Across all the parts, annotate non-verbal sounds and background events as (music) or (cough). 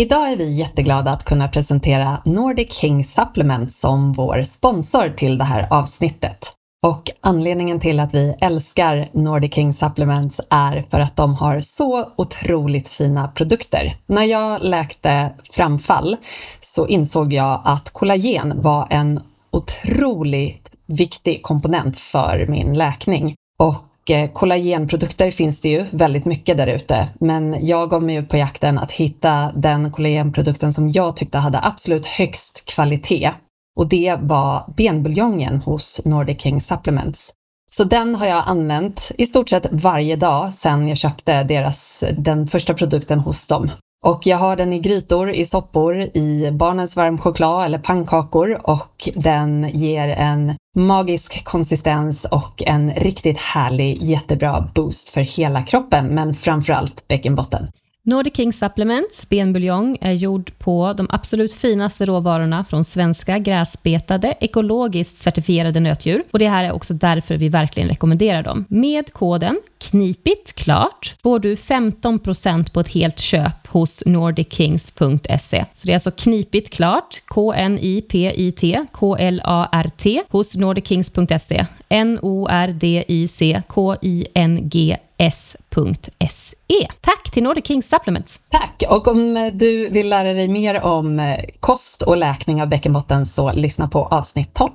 Idag är vi jätteglada att kunna presentera Nordic King Supplement som vår sponsor till det här avsnittet. Och anledningen till att vi älskar Nordic King Supplements är för att de har så otroligt fina produkter. När jag läkte framfall så insåg jag att kollagen var en otroligt viktig komponent för min läkning. Och kollagenprodukter finns det ju väldigt mycket där ute, men jag gav mig ut på jakten att hitta den kollagenprodukten som jag tyckte hade absolut högst kvalitet. Och det var benbuljongen hos Nordic King Supplements. Så den har jag använt i stort sett varje dag sedan jag köpte deras, den första produkten hos dem. Och jag har den i grytor, i soppor, i barnens varm choklad eller pannkakor och den ger en magisk konsistens och en riktigt härlig, jättebra boost för hela kroppen, men framförallt bäckenbotten. Nordic King Supplements benbuljong är gjord på de absolut finaste råvarorna från svenska gräsbetade, ekologiskt certifierade nötdjur. Och det här är också därför vi verkligen rekommenderar dem. Med koden KNIPIT klart får du 15% på ett helt köp hos nordickings.se. Så det är alltså knipigt klart, K-N-I-P-I-T, K-L-A-R-T, hos nordickings.se. N-O-R-D-I-C-K-I-N-G s.se. Tack till Nordic King Supplements. Tack! Och om du vill lära dig mer om eh, kost och läkning av bäckenbotten så lyssna på avsnitt 12.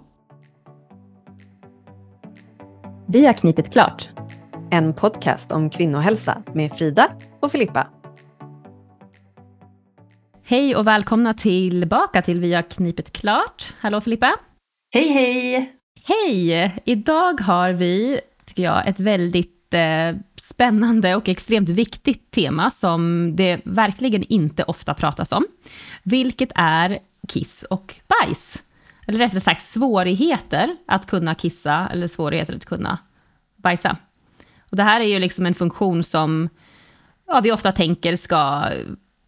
Vi har knipit klart. En podcast om kvinnohälsa med Frida och Filippa. Hej och välkomna tillbaka till Vi har knipit klart. Hallå Filippa! Hej hej! Hej! Idag har vi, tycker jag, ett väldigt eh, spännande och extremt viktigt tema som det verkligen inte ofta pratas om, vilket är kiss och bajs. Eller rättare sagt svårigheter att kunna kissa eller svårigheter att kunna bajsa. Och det här är ju liksom en funktion som ja, vi ofta tänker ska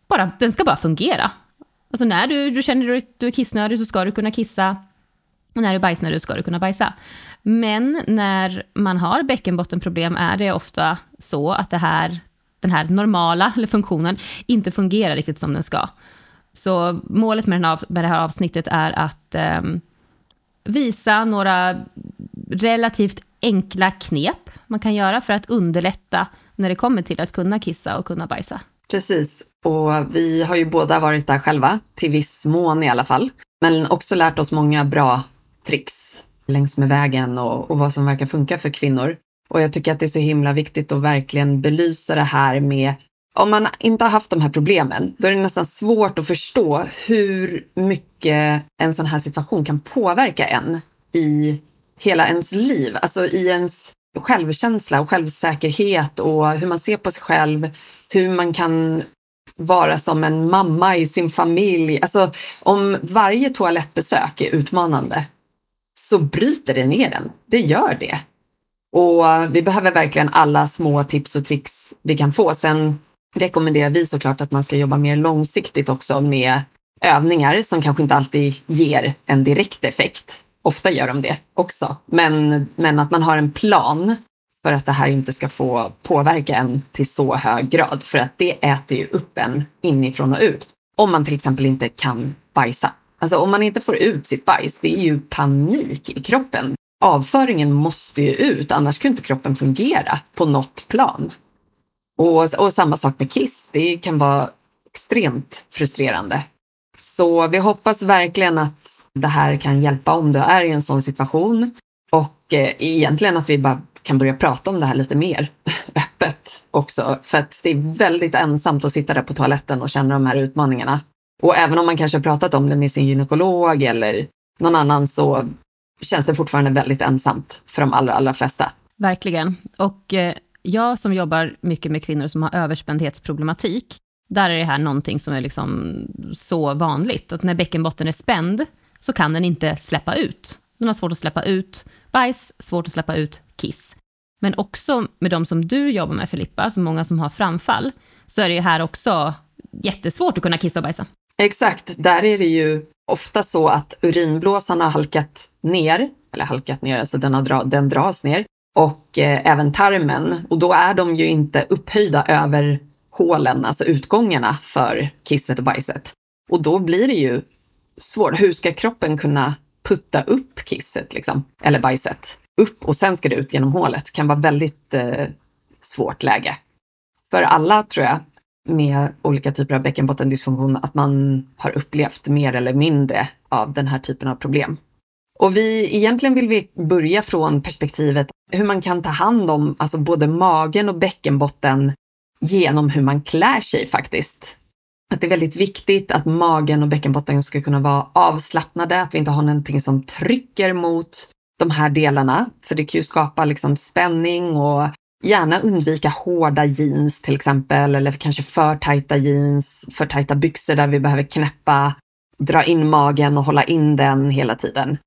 bara, den ska bara fungera. Alltså när du, du känner att du är kissnödig så ska du kunna kissa. Och när du är bajsnödig så ska du kunna bajsa. Men när man har bäckenbottenproblem är det ofta så att det här, den här normala eller funktionen inte fungerar riktigt som den ska. Så målet med, den av, med det här avsnittet är att eh, visa några relativt enkla knep man kan göra för att underlätta när det kommer till att kunna kissa och kunna bajsa. Precis, och vi har ju båda varit där själva, till viss mån i alla fall, men också lärt oss många bra tricks längs med vägen och, och vad som verkar funka för kvinnor. Och jag tycker att det är så himla viktigt att verkligen belysa det här med om man inte har haft de här problemen, då är det nästan svårt att förstå hur mycket en sån här situation kan påverka en i hela ens liv, alltså i ens självkänsla och självsäkerhet och hur man ser på sig själv, hur man kan vara som en mamma i sin familj. Alltså om varje toalettbesök är utmanande så bryter det ner den. Det gör det. Och vi behöver verkligen alla små tips och tricks vi kan få. Sen rekommenderar vi såklart att man ska jobba mer långsiktigt också med övningar som kanske inte alltid ger en direkt effekt. Ofta gör de det också, men, men att man har en plan för att det här inte ska få påverka en till så hög grad, för att det äter ju upp en inifrån och ut. Om man till exempel inte kan bajsa. Alltså om man inte får ut sitt bajs, det är ju panik i kroppen. Avföringen måste ju ut, annars kan inte kroppen fungera på något plan. Och, och samma sak med kiss, det kan vara extremt frustrerande. Så vi hoppas verkligen att det här kan hjälpa om du är i en sån situation och eh, egentligen att vi bara kan börja prata om det här lite mer (laughs) öppet också. För att det är väldigt ensamt att sitta där på toaletten och känna de här utmaningarna. Och även om man kanske har pratat om det med sin gynekolog eller någon annan så känns det fortfarande väldigt ensamt för de allra, allra flesta. Verkligen. Och eh, jag som jobbar mycket med kvinnor som har överspändhetsproblematik, där är det här någonting som är liksom så vanligt, att när bäckenbotten är spänd så kan den inte släppa ut. Den har svårt att släppa ut bajs, svårt att släppa ut kiss. Men också med de som du jobbar med Filippa, så många som har framfall, så är det ju här också jättesvårt att kunna kissa och bajsa. Exakt, där är det ju ofta så att urinblåsan har halkat ner, eller halkat ner, alltså den, har dra, den dras ner, och eh, även tarmen. Och då är de ju inte upphöjda över hålen, alltså utgångarna för kisset och bajset. Och då blir det ju svårt. Hur ska kroppen kunna putta upp kisset, liksom, eller bajset, upp och sen ska det ut genom hålet? Det kan vara väldigt eh, svårt läge. För alla, tror jag, med olika typer av bäckenbottendysfunktion, att man har upplevt mer eller mindre av den här typen av problem. Och vi, egentligen vill vi börja från perspektivet hur man kan ta hand om alltså både magen och bäckenbotten genom hur man klär sig faktiskt. Att det är väldigt viktigt att magen och bäckenbotten ska kunna vara avslappnade, att vi inte har någonting som trycker mot de här delarna. För det kan ju skapa liksom spänning och gärna undvika hårda jeans till exempel, eller kanske för tajta jeans, för tajta byxor där vi behöver knäppa, dra in magen och hålla in den hela tiden.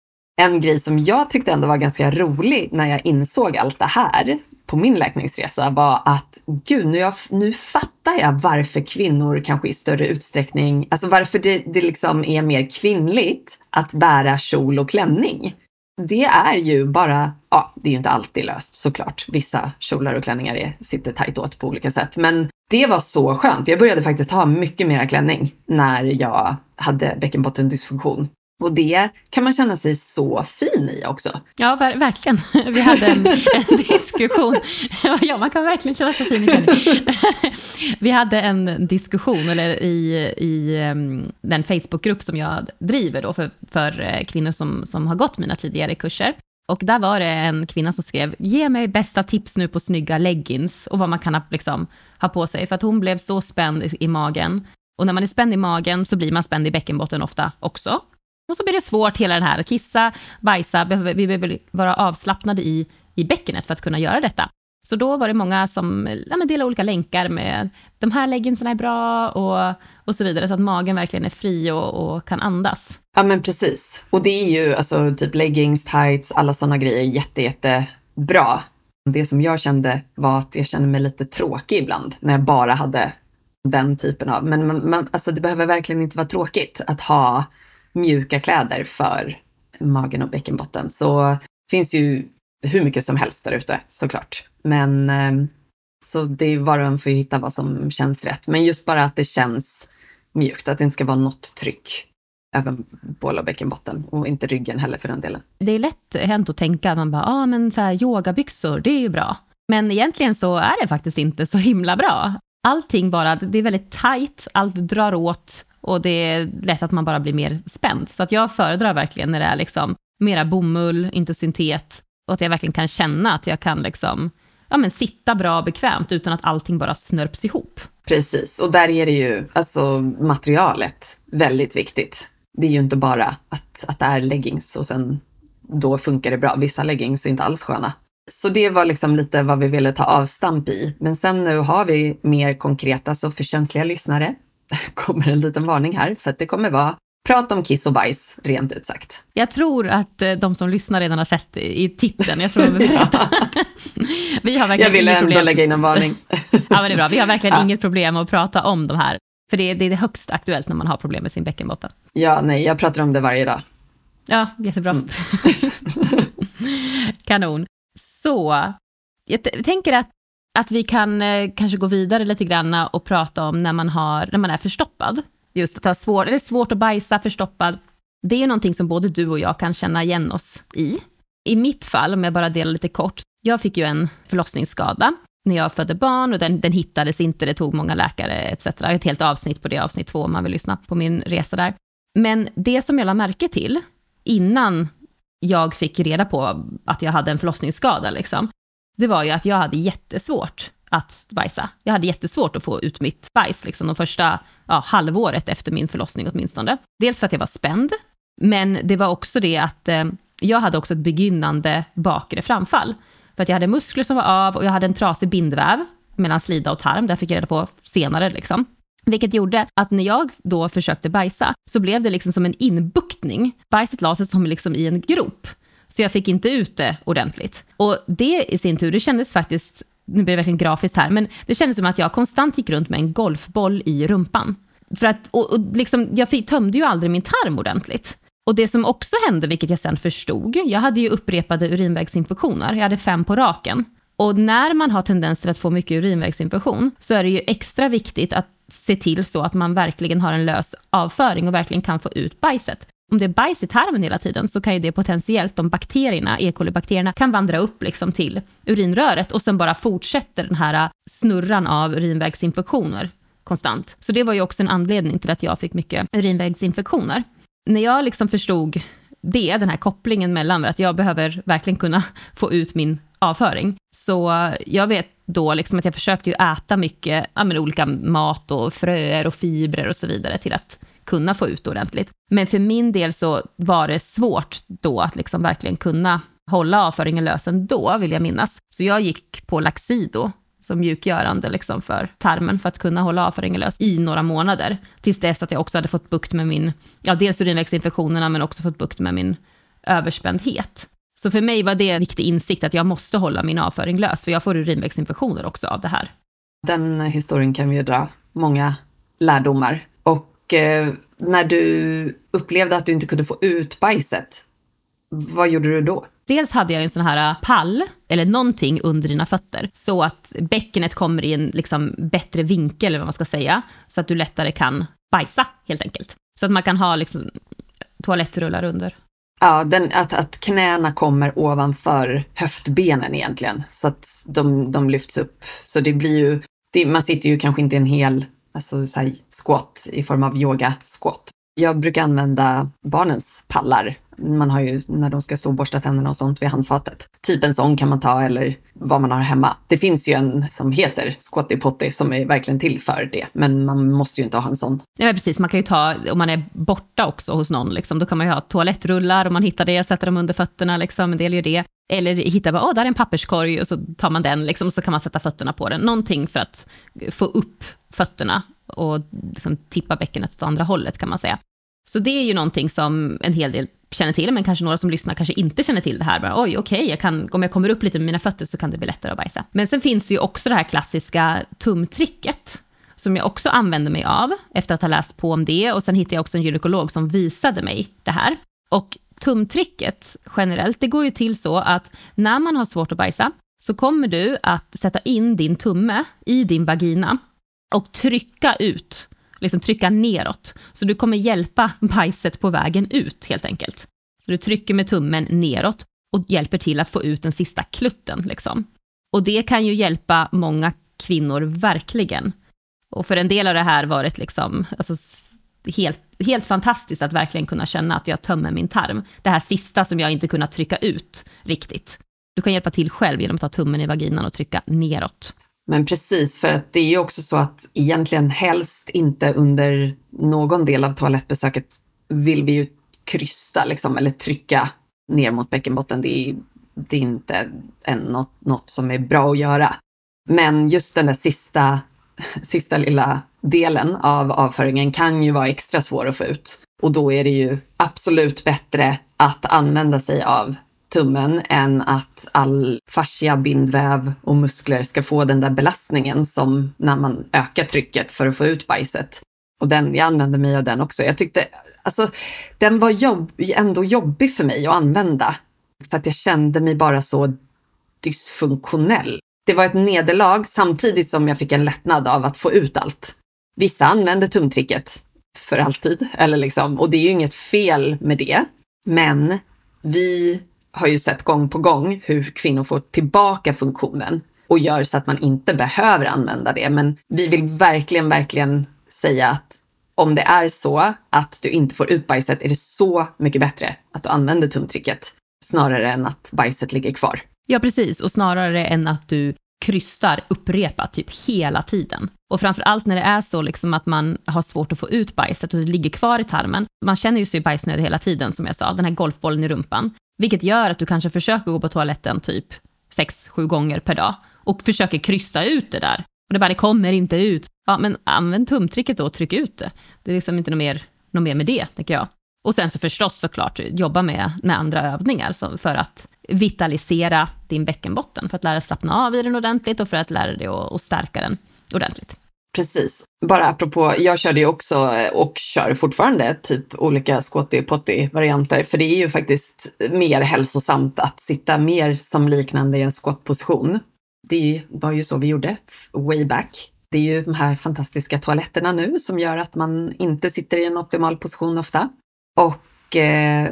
En grej som jag tyckte ändå var ganska rolig när jag insåg allt det här på min läkningsresa var att gud, nu, jag, nu fattar jag varför kvinnor kanske i större utsträckning, alltså varför det, det liksom är mer kvinnligt att bära kjol och klänning. Det är ju bara, ja, det är ju inte alltid löst såklart. Vissa kjolar och klänningar är, sitter tajt åt på olika sätt, men det var så skönt. Jag började faktiskt ha mycket mera klänning när jag hade bäckenbottendysfunktion. Och det kan man känna sig så fin i också. Ja, ver verkligen. (laughs) Vi hade en, en (laughs) diskussion. (laughs) Ja, man kan verkligen känna sig fin i Vi hade en diskussion eller i, i den Facebookgrupp som jag driver då för, för eh, kvinnor som, som har gått mina tidigare kurser. Och där var det en kvinna som skrev, ge mig bästa tips nu på snygga leggings och vad man kan liksom, ha på sig. För att hon blev så spänd i, i magen. Och när man är spänd i magen så blir man spänd i bäckenbotten ofta också. Och så blir det svårt hela den här, att kissa, bajsa, vi behöver vara avslappnade i, i bäckenet för att kunna göra detta. Så då var det många som ja, men delade olika länkar med de här leggingsen är bra och, och så vidare, så att magen verkligen är fri och, och kan andas. Ja men precis. Och det är ju alltså typ leggings, tights, alla sådana grejer jätte, jättebra. Det som jag kände var att jag kände mig lite tråkig ibland när jag bara hade den typen av, men man, man, alltså det behöver verkligen inte vara tråkigt att ha mjuka kläder för magen och bäckenbotten. Så finns ju hur mycket som helst där ute såklart. Men eh, så det är var och en får hitta vad som känns rätt. Men just bara att det känns mjukt, att det inte ska vara något tryck över bål och bäckenbotten och inte ryggen heller för den delen. Det är lätt hänt att tänka att man bara, ah, men så här, yogabyxor, det är ju bra. Men egentligen så är det faktiskt inte så himla bra. Allting bara, det är väldigt tajt, allt drar åt, och det är lätt att man bara blir mer spänd. Så att jag föredrar verkligen när det är liksom mera bomull, inte syntet. Och att jag verkligen kan känna att jag kan liksom, ja, men sitta bra och bekvämt utan att allting bara snörps ihop. Precis, och där är det ju alltså materialet väldigt viktigt. Det är ju inte bara att, att det är leggings och sen då funkar det bra. Vissa leggings är inte alls sköna. Så det var liksom lite vad vi ville ta avstamp i. Men sen nu har vi mer konkreta, så för känsliga lyssnare (laughs) kommer en liten varning här, för att det kommer vara prat om kiss och bajs, rent ut sagt. Jag tror att eh, de som lyssnar redan har sett i titeln. Jag tror de är beredda. (laughs) (laughs) vi har verkligen Jag ville ändå problem. lägga in en varning. ja, men det är bra. Vi har verkligen ja. inget problem att prata om de här. För det är, det är högst aktuellt när man har problem med sin bäckenbotten. Ja, nej, jag pratar om det varje dag. Ja, jättebra. Mm. Kanon. Så, jag tänker att att vi kan eh, kanske gå vidare lite grann och prata om när man, har, när man är förstoppad. Just att ha svår, eller svårt att bajsa förstoppad. Det är ju någonting som både du och jag kan känna igen oss i. I mitt fall, om jag bara delar lite kort, jag fick ju en förlossningsskada när jag födde barn och den, den hittades inte, det tog många läkare etc. Ett helt avsnitt på det, avsnitt två om man vill lyssna på min resa där. Men det som jag la märke till innan jag fick reda på att jag hade en förlossningsskada, liksom, det var ju att jag hade jättesvårt att bajsa. Jag hade jättesvårt att få ut mitt bajs, liksom de första ja, halvåret efter min förlossning åtminstone. Dels för att jag var spänd, men det var också det att eh, jag hade också ett begynnande bakre framfall. För att jag hade muskler som var av och jag hade en trasig bindväv mellan slida och tarm, det fick jag reda på senare liksom. Vilket gjorde att när jag då försökte bajsa så blev det liksom som en inbuktning. Bajset la sig som liksom i en grop. Så jag fick inte ut det ordentligt. Och det i sin tur, det kändes faktiskt, nu blir det verkligen grafiskt här, men det kändes som att jag konstant gick runt med en golfboll i rumpan. För att, och, och liksom, jag fick, tömde ju aldrig min tarm ordentligt. Och det som också hände, vilket jag sen förstod, jag hade ju upprepade urinvägsinfektioner, jag hade fem på raken. Och när man har tendenser att få mycket urinvägsinfektion så är det ju extra viktigt att se till så att man verkligen har en lös avföring och verkligen kan få ut bajset. Om det är bajs i tarmen hela tiden så kan ju det potentiellt, de bakterierna, E. coli-bakterierna, kan vandra upp liksom till urinröret och sen bara fortsätter den här äh, snurran av urinvägsinfektioner konstant. Så det var ju också en anledning till att jag fick mycket urinvägsinfektioner. När jag liksom förstod det, den här kopplingen mellan att jag behöver verkligen kunna (laughs) få ut min avföring. Så jag vet då liksom att jag försökte ju äta mycket ja, men olika mat och fröer och fibrer och så vidare till att kunna få ut ordentligt. Men för min del så var det svårt då att liksom verkligen kunna hålla avföringen lös ändå, vill jag minnas. Så jag gick på Laxido som mjukgörande liksom för tarmen för att kunna hålla avföringen lös i några månader. Tills dess att jag också hade fått bukt med min, ja dels urinvägsinfektionerna men också fått bukt med min överspändhet. Så för mig var det en viktig insikt att jag måste hålla min avföring lös, för jag får urinvägsinfektioner också av det här. Den historien kan vi ju dra många lärdomar. Och eh, när du upplevde att du inte kunde få ut bajset, vad gjorde du då? Dels hade jag en sån här pall, eller någonting under dina fötter, så att bäckenet kommer i en liksom bättre vinkel, eller vad man ska säga, så att du lättare kan bajsa, helt enkelt. Så att man kan ha liksom toalettrullar under. Ja, den, att, att knäna kommer ovanför höftbenen egentligen, så att de, de lyfts upp. Så det blir ju, det, man sitter ju kanske inte en hel alltså, så här, squat i form av yoga-squat. Jag brukar använda barnens pallar. Man har ju när de ska stå och borsta tänderna och sånt vid handfatet. Typ en sån kan man ta eller vad man har hemma. Det finns ju en som heter Squatty Potty som är verkligen till för det, men man måste ju inte ha en sån. Ja, precis. Man kan ju ta, om man är borta också hos någon, liksom, då kan man ju ha toalettrullar om man hittar det, sätter dem under fötterna, liksom, en del gör det. Eller hitta bara, ah, där är en papperskorg och så tar man den, liksom, och så kan man sätta fötterna på den. Någonting för att få upp fötterna och liksom tippa bäckenet åt andra hållet kan man säga. Så det är ju någonting som en hel del känner till, men kanske några som lyssnar kanske inte känner till det här. Bara, Oj, okej, okay, om jag kommer upp lite med mina fötter så kan det bli lättare att bajsa. Men sen finns det ju också det här klassiska tumtricket, som jag också använder mig av efter att ha läst på om det. Och sen hittade jag också en gynekolog som visade mig det här. Och tumtricket generellt, det går ju till så att när man har svårt att bajsa, så kommer du att sätta in din tumme i din vagina och trycka ut liksom trycka neråt. Så du kommer hjälpa bajset på vägen ut helt enkelt. Så du trycker med tummen neråt och hjälper till att få ut den sista klutten. Liksom. Och det kan ju hjälpa många kvinnor verkligen. Och för en del av det här varit liksom, alltså, helt, helt fantastiskt att verkligen kunna känna att jag tömmer min tarm. Det här sista som jag inte kunnat trycka ut riktigt. Du kan hjälpa till själv genom att ta tummen i vaginan och trycka neråt. Men precis, för att det är ju också så att egentligen helst inte under någon del av toalettbesöket vill vi ju krysta liksom, eller trycka ner mot bäckenbotten. Det är, det är inte en, något, något som är bra att göra. Men just den där sista, (laughs) sista lilla delen av avföringen kan ju vara extra svår att få ut. Och då är det ju absolut bättre att använda sig av tummen än att all fascia, bindväv och muskler ska få den där belastningen som när man ökar trycket för att få ut bajset. Och den, jag använde mig av den också. Jag tyckte, alltså, den var jobb, ändå jobbig för mig att använda. För att jag kände mig bara så dysfunktionell. Det var ett nederlag samtidigt som jag fick en lättnad av att få ut allt. Vissa använder tumtricket för alltid, eller liksom, och det är ju inget fel med det. Men vi har ju sett gång på gång hur kvinnor får tillbaka funktionen och gör så att man inte behöver använda det. Men vi vill verkligen, verkligen säga att om det är så att du inte får ut bajset är det så mycket bättre att du använder tumtricket snarare än att bajset ligger kvar. Ja, precis. Och snarare än att du krystar upprepat typ hela tiden. Och framför allt när det är så liksom att man har svårt att få ut bajset och det ligger kvar i tarmen. Man känner ju sig bajsnödig hela tiden, som jag sa, den här golfbollen i rumpan. Vilket gör att du kanske försöker gå på toaletten typ sex, sju gånger per dag och försöker krysta ut det där. Och det bara, det kommer inte ut. Ja, men använd tumtricket då och tryck ut det. Det är liksom inte något mer, något mer med det, tänker jag. Och sen så förstås såklart jobba med, med andra övningar för att vitalisera din bäckenbotten, för att lära dig slappna av i den ordentligt och för att lära dig att, att stärka den ordentligt. Precis. Bara apropå, jag körde ju också eh, och kör fortfarande typ olika squatty potty varianter. För det är ju faktiskt mer hälsosamt att sitta mer som liknande i en squat-position. det var ju så vi gjorde way back. Det är ju de här fantastiska toaletterna nu som gör att man inte sitter i en optimal position ofta. Och eh,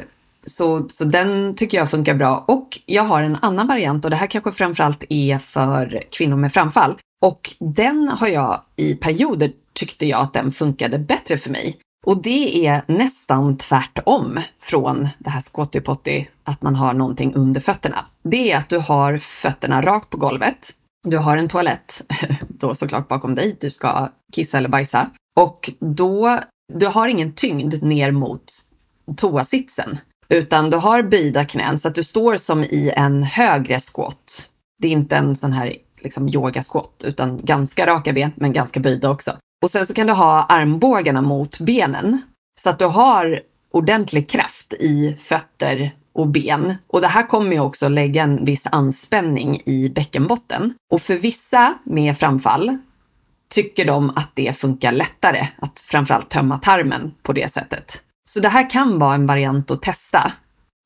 så, så den tycker jag funkar bra. Och jag har en annan variant och det här kanske framförallt är för kvinnor med framfall. Och den har jag i perioder tyckte jag att den funkade bättre för mig. Och det är nästan tvärtom från det här squatty potty, att man har någonting under fötterna. Det är att du har fötterna rakt på golvet. Du har en toalett, (laughs) då såklart bakom dig, du ska kissa eller bajsa. Och då, du har ingen tyngd ner mot toasitsen, utan du har böjda knän så att du står som i en högre squat. Det är inte en sån här liksom yogasquat, utan ganska raka ben, men ganska böjda också. Och sen så kan du ha armbågarna mot benen så att du har ordentlig kraft i fötter och ben. Och det här kommer ju också lägga en viss anspänning i bäckenbotten. Och för vissa med framfall tycker de att det funkar lättare att framförallt tömma tarmen på det sättet. Så det här kan vara en variant att testa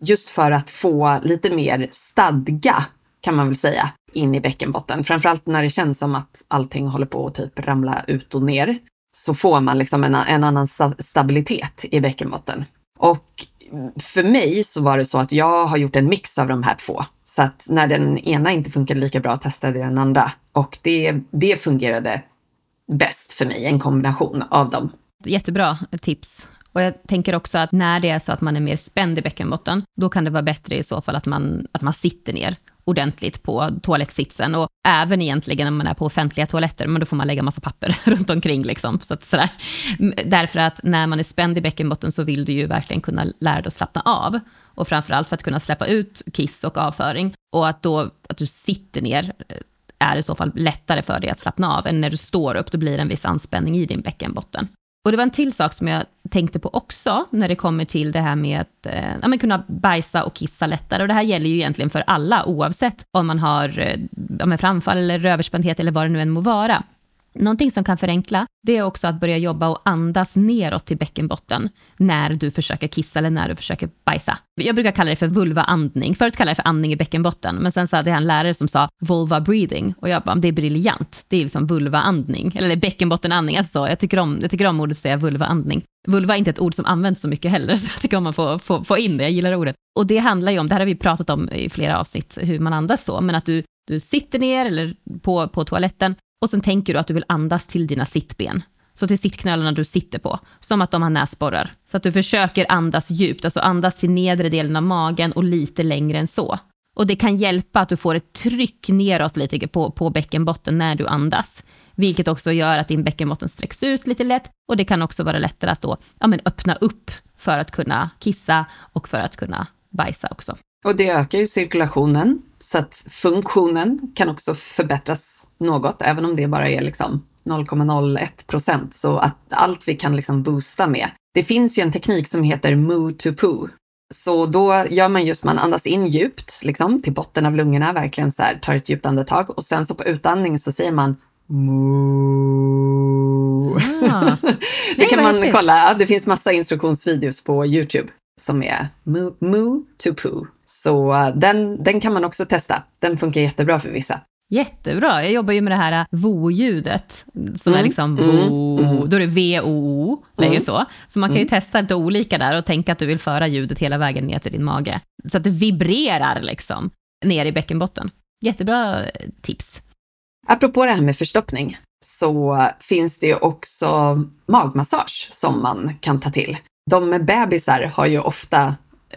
just för att få lite mer stadga kan man väl säga in i bäckenbotten. Framförallt när det känns som att allting håller på att typ ramla ut och ner så får man liksom en, en annan stabilitet i bäckenbotten. Och för mig så var det så att jag har gjort en mix av de här två. Så att när den ena inte funkade lika bra testade jag den andra. Och det, det fungerade bäst för mig, en kombination av dem. Jättebra tips. Och jag tänker också att när det är så att man är mer spänd i bäckenbotten, då kan det vara bättre i så fall att man, att man sitter ner ordentligt på toalettsitsen och även egentligen när man är på offentliga toaletter, men då får man lägga massa papper (laughs) runt omkring liksom. Så att, sådär. Därför att när man är spänd i bäckenbotten så vill du ju verkligen kunna lära dig att slappna av. Och framförallt för att kunna släppa ut kiss och avföring. Och att då, att du sitter ner eh, är i så fall lättare för dig att slappna av än när du står upp, då blir det en viss anspänning i din bäckenbotten. Och det var en till sak som jag tänkte på också, när det kommer till det här med att eh, ja, kunna bajsa och kissa lättare. Och det här gäller ju egentligen för alla, oavsett om man har eh, ja, framfall eller röverspändhet eller vad det nu än må vara. Någonting som kan förenkla, det är också att börja jobba och andas neråt till bäckenbotten när du försöker kissa eller när du försöker bajsa. Jag brukar kalla det för vulvaandning. Förut kallade jag det för andning i bäckenbotten, men sen så hade jag en lärare som sa vulva breathing och jag bara, det är briljant. Det är liksom vulvaandning. eller bäckenbottenandning. Alltså, jag, tycker om, jag tycker om ordet att säga vulvaandning. Vulva är inte ett ord som används så mycket heller, (laughs) så jag tycker om man får, får, får in det, jag gillar ordet. Och det handlar ju om, det här har vi pratat om i flera avsnitt, hur man andas så, men att du, du sitter ner eller på, på toaletten och sen tänker du att du vill andas till dina sittben. Så till sittknölarna du sitter på, som att de har näsborrar. Så att du försöker andas djupt, alltså andas till nedre delen av magen och lite längre än så. Och det kan hjälpa att du får ett tryck neråt lite på, på bäckenbotten när du andas. Vilket också gör att din bäckenbotten sträcks ut lite lätt och det kan också vara lättare att då ja, men öppna upp för att kunna kissa och för att kunna bajsa också. Och det ökar ju cirkulationen så att funktionen kan också förbättras något, även om det bara är liksom 0,01 procent. Så att allt vi kan liksom boosta med. Det finns ju en teknik som heter moo to poo. Så då gör man just, man andas in djupt, liksom till botten av lungorna, verkligen så här, tar ett djupt andetag och sen så på utandning så säger man moo. Ah. (laughs) det kan man häftigt. kolla, det finns massa instruktionsvideos på YouTube som är moo, moo to poo. Så uh, den, den kan man också testa. Den funkar jättebra för vissa. Jättebra. Jag jobbar ju med det här vo-ljudet, som mm. är liksom mm. vo, mm. då är det V-O-O, mm. så. Så man kan ju mm. testa lite olika där och tänka att du vill föra ljudet hela vägen ner till din mage. Så att det vibrerar liksom ner i bäckenbotten. Jättebra eh, tips. Apropå det här med förstoppning så finns det ju också magmassage som man kan ta till. De med bebisar har ju ofta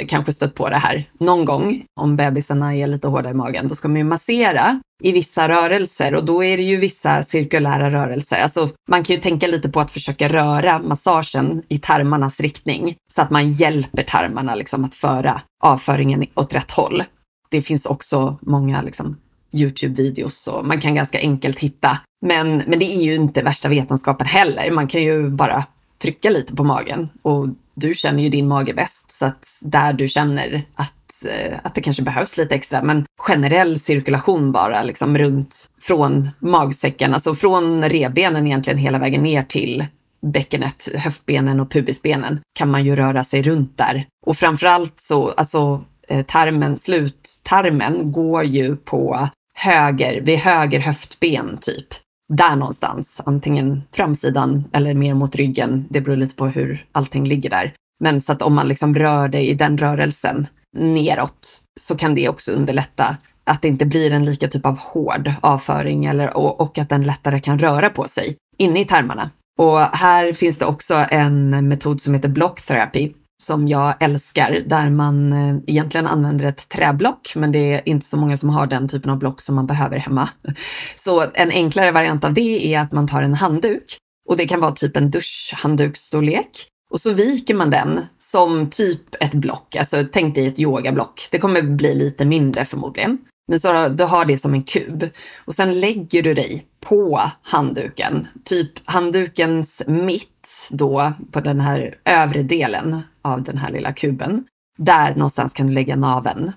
kanske stött på det här någon gång. Om bebisarna är lite hårda i magen, då ska man ju massera i vissa rörelser och då är det ju vissa cirkulära rörelser. Alltså man kan ju tänka lite på att försöka röra massagen i tarmarnas riktning så att man hjälper tarmarna liksom att föra avföringen åt rätt håll. Det finns också många liksom, Youtube-videos och man kan ganska enkelt hitta. Men, men det är ju inte värsta vetenskapen heller. Man kan ju bara trycka lite på magen och du känner ju din mage bäst så att där du känner att, Eh, att det kanske behövs lite extra, men generell cirkulation bara liksom runt från magsäcken, alltså från revbenen egentligen hela vägen ner till bäckenet, höftbenen och pubisbenen kan man ju röra sig runt där. Och framförallt så, alltså eh, tarmen, sluttarmen går ju på höger, vid höger höftben typ. Där någonstans, antingen framsidan eller mer mot ryggen. Det beror lite på hur allting ligger där. Men så att om man liksom rör det i den rörelsen neråt så kan det också underlätta att det inte blir en lika typ av hård avföring eller, och, och att den lättare kan röra på sig inne i tarmarna. Och här finns det också en metod som heter block therapy som jag älskar, där man eh, egentligen använder ett träblock, men det är inte så många som har den typen av block som man behöver hemma. (laughs) Så en enklare variant av det är att man tar en handduk och det kan vara typ en duschhandduksstorlek och så viker man den som typ ett block, alltså tänk dig ett yogablock. Det kommer bli lite mindre förmodligen. Men så du har det som en kub och sen lägger du dig på handduken, typ handdukens mitt då på den här övre delen av den här lilla kuben. Där någonstans kan du lägga naven.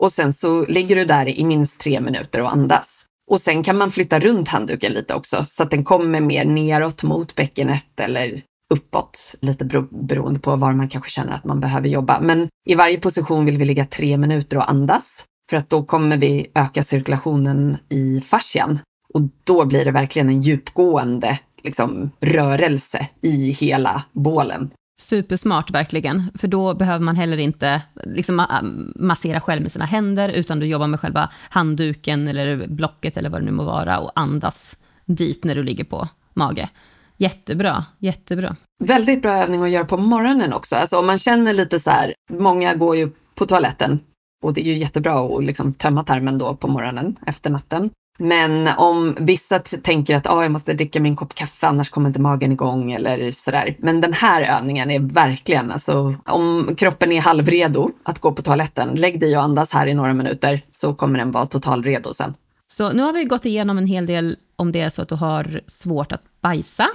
Och sen så ligger du där i minst tre minuter och andas. Och sen kan man flytta runt handduken lite också så att den kommer mer neråt mot bäckenet eller uppåt, lite beroende på var man kanske känner att man behöver jobba. Men i varje position vill vi ligga tre minuter och andas för att då kommer vi öka cirkulationen i fascian och då blir det verkligen en djupgående liksom, rörelse i hela bålen. Supersmart verkligen, för då behöver man heller inte liksom, ähm, massera själv med sina händer, utan du jobbar med själva handduken eller blocket eller vad det nu må vara och andas dit när du ligger på mage. Jättebra, jättebra. Väldigt bra övning att göra på morgonen också. Alltså om man känner lite så här, många går ju på toaletten och det är ju jättebra att liksom tömma tarmen då på morgonen efter natten. Men om vissa tänker att ah, jag måste dricka min kopp kaffe annars kommer inte magen igång eller sådär. Men den här övningen är verkligen, alltså om kroppen är halvredo att gå på toaletten, lägg dig och andas här i några minuter så kommer den vara totalredo sen. Så nu har vi gått igenom en hel del om det är så att du har svårt att bajsa,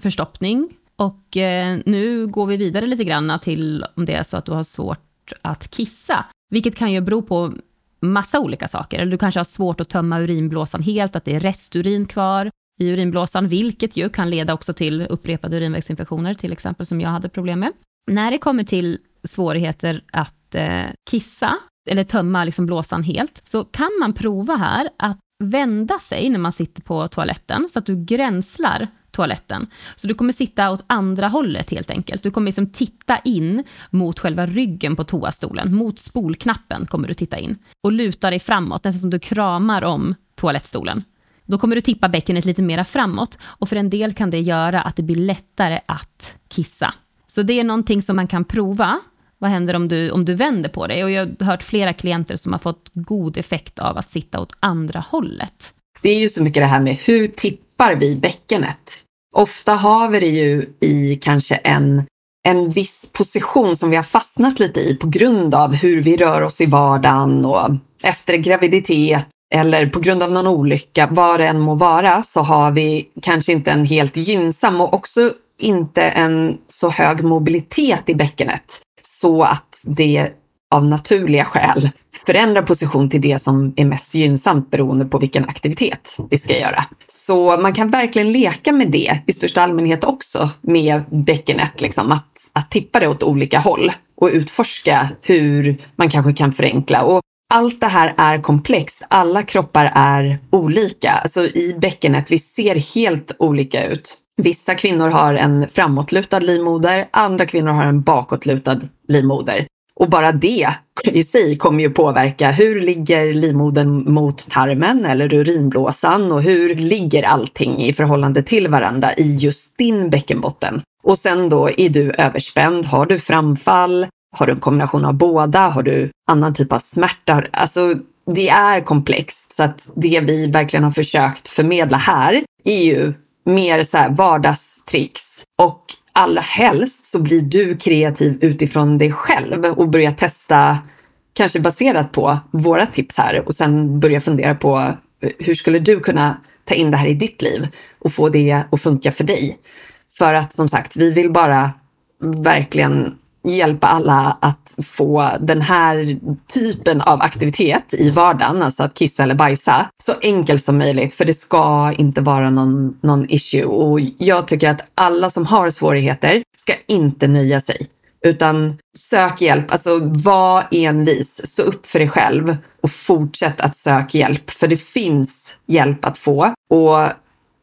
förstoppning. Och eh, nu går vi vidare lite grann till om det är så att du har svårt att kissa. Vilket kan ju bero på massa olika saker. Eller du kanske har svårt att tömma urinblåsan helt, att det är resturin kvar i urinblåsan, vilket ju kan leda också till upprepade urinvägsinfektioner, till exempel, som jag hade problem med. När det kommer till svårigheter att eh, kissa, eller tömma liksom blåsan helt, så kan man prova här att vända sig när man sitter på toaletten, så att du gränslar toaletten. Så du kommer sitta åt andra hållet helt enkelt. Du kommer liksom titta in mot själva ryggen på toastolen. Mot spolknappen kommer du titta in. Och luta dig framåt, nästan som du kramar om toalettstolen. Då kommer du tippa bäckenet lite mera framåt och för en del kan det göra att det blir lättare att kissa. Så det är någonting som man kan prova. Vad händer om du, om du vänder på dig? Och jag har hört flera klienter som har fått god effekt av att sitta åt andra hållet. Det är ju så mycket det här med hur tippar vi bäckenet? Ofta har vi det ju i kanske en, en viss position som vi har fastnat lite i på grund av hur vi rör oss i vardagen och efter graviditet eller på grund av någon olycka, vad det än må vara, så har vi kanske inte en helt gynnsam och också inte en så hög mobilitet i bäckenet så att det av naturliga skäl förändra position till det som är mest gynnsamt beroende på vilken aktivitet vi ska göra. Så man kan verkligen leka med det i största allmänhet också med bäckenet, liksom, att, att tippa det åt olika håll och utforska hur man kanske kan förenkla. Och allt det här är komplext. Alla kroppar är olika. Alltså i bäckenet, vi ser helt olika ut. Vissa kvinnor har en framåtlutad livmoder, andra kvinnor har en bakåtlutad livmoder. Och bara det i sig kommer ju påverka hur ligger livmodern mot tarmen eller urinblåsan och hur ligger allting i förhållande till varandra i just din bäckenbotten. Och sen då, är du överspänd? Har du framfall? Har du en kombination av båda? Har du annan typ av smärta? Alltså, det är komplext. Så att det vi verkligen har försökt förmedla här är ju mer så här vardagstricks och allra helst så blir du kreativ utifrån dig själv och börjar testa, kanske baserat på våra tips här och sen börja fundera på eh, hur skulle du kunna ta in det här i ditt liv och få det att funka för dig? För att som sagt, vi vill bara verkligen hjälpa alla att få den här typen av aktivitet i vardagen, alltså att kissa eller bajsa, så enkelt som möjligt. För det ska inte vara någon, någon issue. Och jag tycker att alla som har svårigheter ska inte nöja sig. Utan sök hjälp, alltså var envis, stå upp för dig själv och fortsätt att söka hjälp. För det finns hjälp att få. Och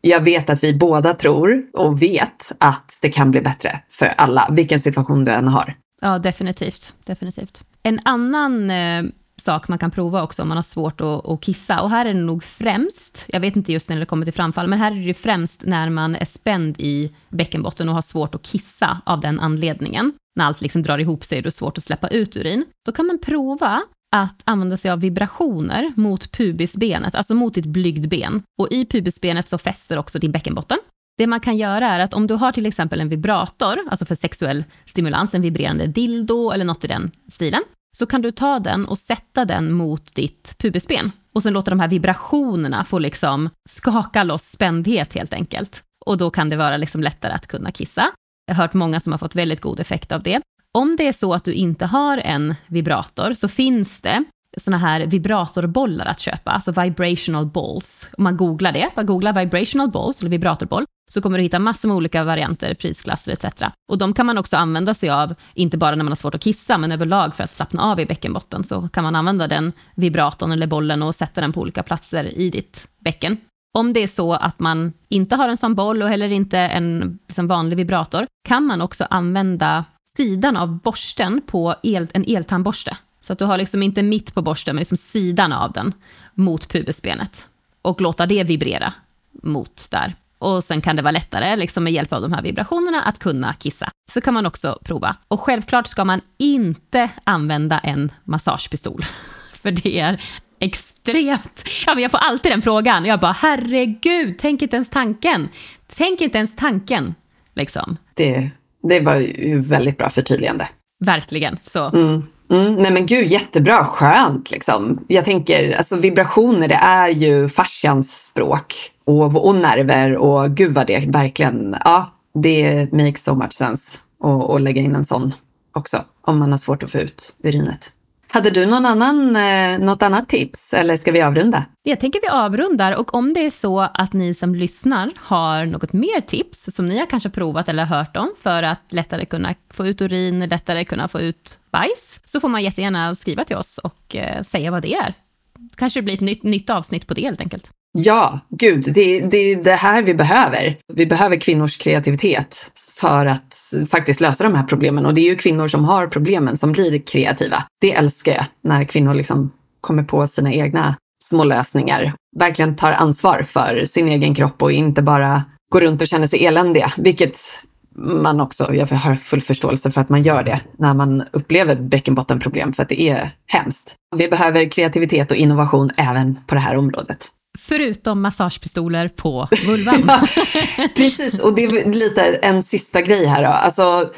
jag vet att vi båda tror och vet att det kan bli bättre för alla, vilken situation du än har. Ja, definitivt. definitivt. En annan eh, sak man kan prova också om man har svårt att, att, kissa, och här är det nog främst, jag vet inte just när det kommer till framfall, men här är det främst när man är spänd i bäckenbotten och har svårt att kissa av den anledningen. När allt liksom drar ihop sig och det är svårt att släppa ut urin. Då kan man prova att använda sig av vibrationer mot pubisbenet, alltså mot ditt blygdben. Och i pubisbenet så fäster också din bäckenbotten. Det man kan göra är att om du har till exempel en vibrator, alltså för sexuell stimulans, en vibrerande dildo eller något i den stilen, så kan du ta den och sätta den mot ditt pubisben. Och sen låta de här vibrationerna få liksom skaka loss spändhet helt enkelt. Och då kan det vara liksom lättare att kunna kissa. Jag har hört många som har fått väldigt god effekt av det. Om det är så att du inte har en vibrator så finns det såna här vibratorbollar att köpa, alltså vibrational balls. Om man googlar det, bara googla vibrational balls eller vibratorboll, så kommer du hitta massor med olika varianter, prisklasser etc. Och de kan man också använda sig av, inte bara när man har svårt att kissa, men överlag för att slappna av i bäckenbotten, så kan man använda den vibratorn eller bollen och sätta den på olika platser i ditt bäcken. Om det är så att man inte har en sån boll och heller inte en liksom vanlig vibrator, kan man också använda sidan av borsten på el, en eltandborste. Så att du har liksom inte mitt på borsten, men liksom sidan av den mot pubisbenet. Och låta det vibrera mot där. Och sen kan det vara lättare, liksom med hjälp av de här vibrationerna, att kunna kissa. Så kan man också prova. Och självklart ska man inte använda en massagepistol. (laughs) För det är extremt... Ja, men jag får alltid den frågan. Jag bara, herregud, tänk inte ens tanken. Tänk inte ens tanken, liksom. Det, det var ju väldigt bra förtydligande. Verkligen. Så. Mm. Mm, nej men gud, jättebra, skönt liksom. Jag tänker, alltså vibrationer det är ju fascians språk och, och nerver och gud vad det verkligen, ja, det makes so much sense att lägga in en sån också om man har svårt att få ut urinet. Hade du någon annan, eh, något annat tips eller ska vi avrunda? Jag tänker vi avrundar och om det är så att ni som lyssnar har något mer tips som ni har kanske provat eller hört om för att lättare kunna få ut urin, lättare kunna få ut bajs, så får man jättegärna skriva till oss och eh, säga vad det är. Kanske det blir ett nytt, nytt avsnitt på det helt enkelt. Ja, gud, det, det är det här vi behöver. Vi behöver kvinnors kreativitet för att faktiskt lösa de här problemen. Och det är ju kvinnor som har problemen som blir kreativa. Det älskar jag, när kvinnor liksom kommer på sina egna små lösningar. Verkligen tar ansvar för sin egen kropp och inte bara går runt och känner sig eländiga, vilket man också, jag har full förståelse för att man gör det när man upplever bäckenbottenproblem för att det är hemskt. Vi behöver kreativitet och innovation även på det här området. Förutom massagepistoler på vulvan. (laughs) Precis, och det är lite en sista grej här då. Alltså,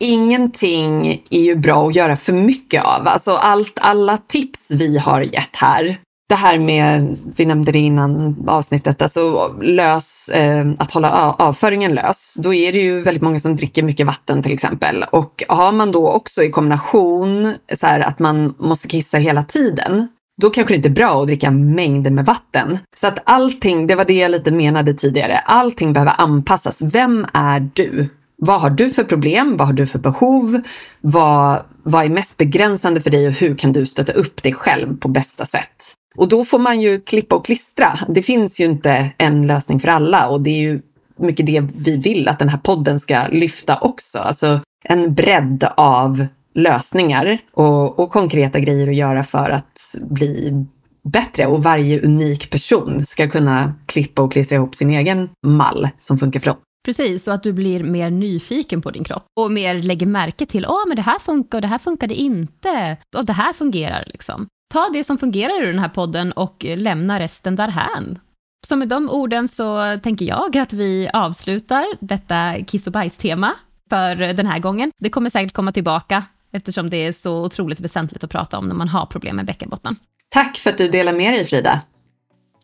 ingenting är ju bra att göra för mycket av. Alltså allt, alla tips vi har gett här, det här med, vi nämnde det innan avsnittet, alltså lös, eh, att hålla avföringen lös. Då är det ju väldigt många som dricker mycket vatten till exempel. Och har man då också i kombination så här, att man måste kissa hela tiden, då kanske det inte är bra att dricka mängder med vatten. Så att allting, det var det jag lite menade tidigare, allting behöver anpassas. Vem är du? Vad har du för problem? Vad har du för behov? Vad, vad är mest begränsande för dig och hur kan du stötta upp dig själv på bästa sätt? Och då får man ju klippa och klistra. Det finns ju inte en lösning för alla och det är ju mycket det vi vill att den här podden ska lyfta också. Alltså en bredd av lösningar och, och konkreta grejer att göra för att bli bättre och varje unik person ska kunna klippa och klistra ihop sin egen mall som funkar för dem. Precis, och att du blir mer nyfiken på din kropp och mer lägger märke till, ja men det här funkar och det här funkade inte, och det här fungerar liksom. Ta det som fungerar i den här podden och lämna resten därhän. Så med de orden så tänker jag att vi avslutar detta kiss och bajs-tema för den här gången. Det kommer säkert komma tillbaka eftersom det är så otroligt väsentligt att prata om när man har problem med bäckenbotten. Tack för att du delade med dig Frida.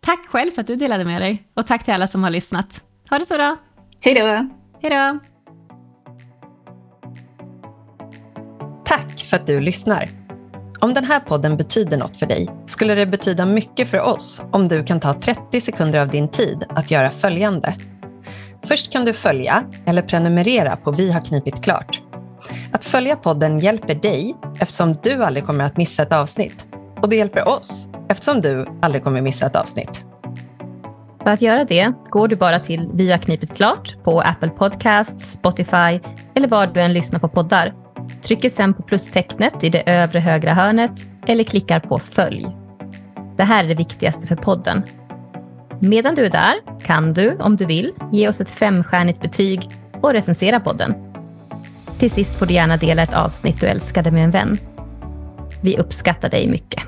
Tack själv för att du delade med dig och tack till alla som har lyssnat. Ha det så bra. Hej då. Hej då. Tack för att du lyssnar. Om den här podden betyder något för dig skulle det betyda mycket för oss om du kan ta 30 sekunder av din tid att göra följande. Först kan du följa eller prenumerera på Vi har knipit klart följa podden hjälper dig eftersom du aldrig kommer att missa ett avsnitt. Och det hjälper oss eftersom du aldrig kommer missa ett avsnitt. För att göra det går du bara till Via knipet klart på Apple Podcasts, Spotify eller var du än lyssnar på poddar. Trycker sen på plustecknet i det övre högra hörnet eller klickar på följ. Det här är det viktigaste för podden. Medan du är där kan du, om du vill, ge oss ett femstjärnigt betyg och recensera podden. Till sist får du gärna dela ett avsnitt du älskade med en vän. Vi uppskattar dig mycket.